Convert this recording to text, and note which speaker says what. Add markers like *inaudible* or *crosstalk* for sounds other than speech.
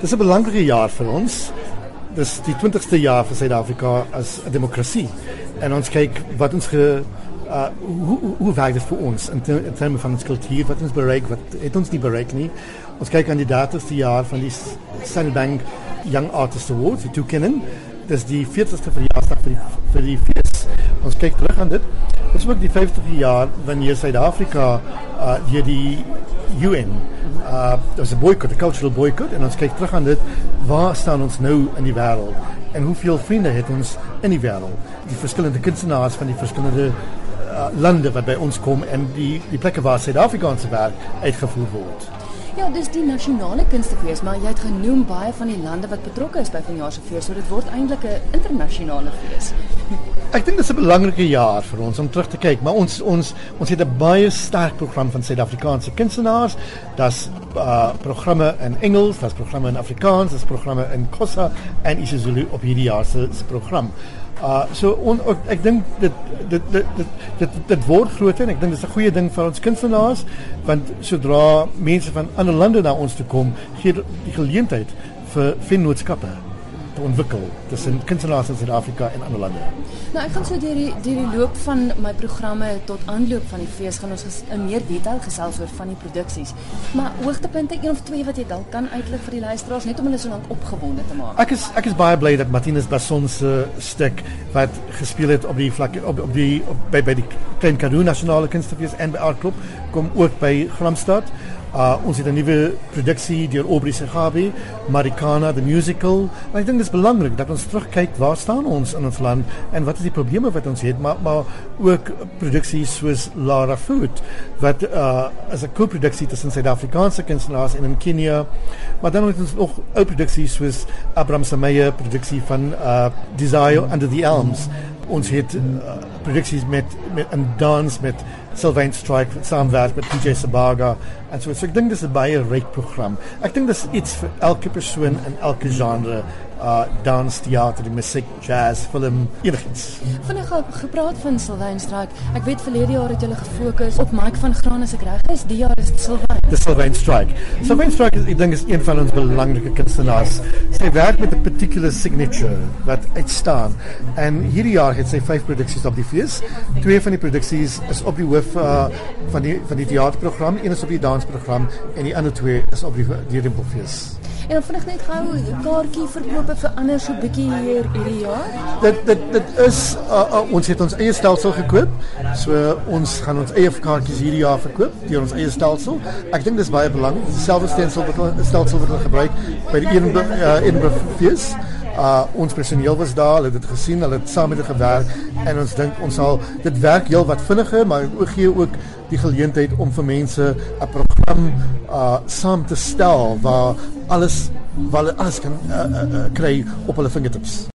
Speaker 1: Dis 'n belangrike jaar vir ons. Dis die 20ste jaar vir Suid-Afrika as 'n demokrasie. En ons kyk wat ons ge uh hoe hoe, hoe werk dit vir ons in, te, in terme van ons kultuur, wat ons bereik, wat het ons nie bereik nie. Ons aan die datums die jaar van die Standard Bank Young Artist Awards, die toekenning. Dis die 40ste verjaarsdag vir die vir die fees. Ons kyk terug aan dit. Dit is ook die 50ste jaar wanneer Suid-Afrika uh deur die UN uh daar's 'n boycott, 'n cultural boycott en ons kyk terug aan dit. Waar staan ons nou in die wêreld? En hoeveel vriende het ons in die wêreld? Die verskillende kunstenaars van die verskillende uh, lande wat by ons kom en die die plekke waar Suid-Afrikaanse werk uitgevoer word.
Speaker 2: Ja, dis die nasionale kunstefees, maar jy het genoem baie van die lande wat betrokke is by vanjaar se fees, so dit word eintlik 'n internasionale fees. *laughs*
Speaker 1: Ek dink dit is 'n belangrike jaar vir ons om terug te kyk, maar ons ons ons het 'n baie sterk program van Suid-Afrikaanse kunstenaars. Daar's uh programme in Engels, daar's programme in Afrikaans, daar's programme in Xhosa en isiZulu op hierdie jaar se program. Uh so on, ek dink dit dit dit dit dit, dit word groter en ek dink dit is 'n goeie ding vir ons kunstenaars want sodra mense van ander lande na ons toe kom, gee die geleentheid vir vennootskappe te ontwikkel tussen kunstenaars in Suid-Afrika en ander lande.
Speaker 2: Nou ek gaan so deur die deur die loop van my programme tot aanloop van die fees gaan ons in meer detail gesels oor van die produksies. Maar hoogtepunte een of twee wat jy dalk kan uitlig vir die luisteraars net om hulle so lank opgewonde te maak.
Speaker 1: Ek is ek is baie bly dat Martinus Basson se stuk wat gespeel het op die vlak op op die op, by by die Klein Karoo Nasionale Kunstefees en by Art Club kom ook by Gramstad. Uh ons het 'n nuwe produksie deur Aubrey Segabi, Marikana the musical. En ek dink dit is belangrik dat ons terugkyk waar staan ons in ons land en wat is die probleme wat ons het, maar maar ook produksies soos Lara Food wat uh as 'n co-produksie tussen Suid-Afrikaanse kunstenaars en in Kenia. Maar dan het ons nog ou produksies soos Abraham Samaya produksie van uh Desire Under the Elms. Ons het uh, produksies met met 'n dans met Sylvain Strike saamwerk met PJ Sabaga en so so ek dink dis 'n baie ryk program. Ek dink dis iets vir elke persoon in elke genre uh dans, teater, die musiek, jazz, film, enigiets.
Speaker 2: Vinnig gepraat van Sylvain Strike. Ek weet verlede jaar het julle gefokus op Mike van Graan as ek reg is. Die jaar is Sylvain.
Speaker 1: Dis Sylvain Strike. Sylvain Strike is ek dink is een van ons belangrike kunstenaars. Sy werk met 'n particular signature wat uitstaan. En hierdie jaar het sy vyf produksies op die fees. Twee van die produksies is op die hoof uh, van die van die teaterprogram, een is op die dansprogram en die ander twee is op die die Rimpelfees.
Speaker 2: En dan vinnig net gou kaartjie verkoop vir ander so bietjie hier hierdie jaar.
Speaker 1: Dit dit dit is uh, uh, ons het ons eie stelsel gekoop. So uh, ons gaan ons eie kaartjies hierdie jaar verkoop deur ons eie stelsel. Ek dink dis baie belangrik. Dieselfde stelsel wat hulle stelsel wat hulle gebruik by die Edinburgh Fees. Uh ons personeel was daar, hulle het dit gesien, hulle het saam met hulle gewerk en ons dink ons sal dit werk heel wat vinniger, maar ook gee ook die geleentheid om vir mense 'n program uh saam te stel waar alles waar hulle alles kan uh, uh, uh, kry op hulle vingertips.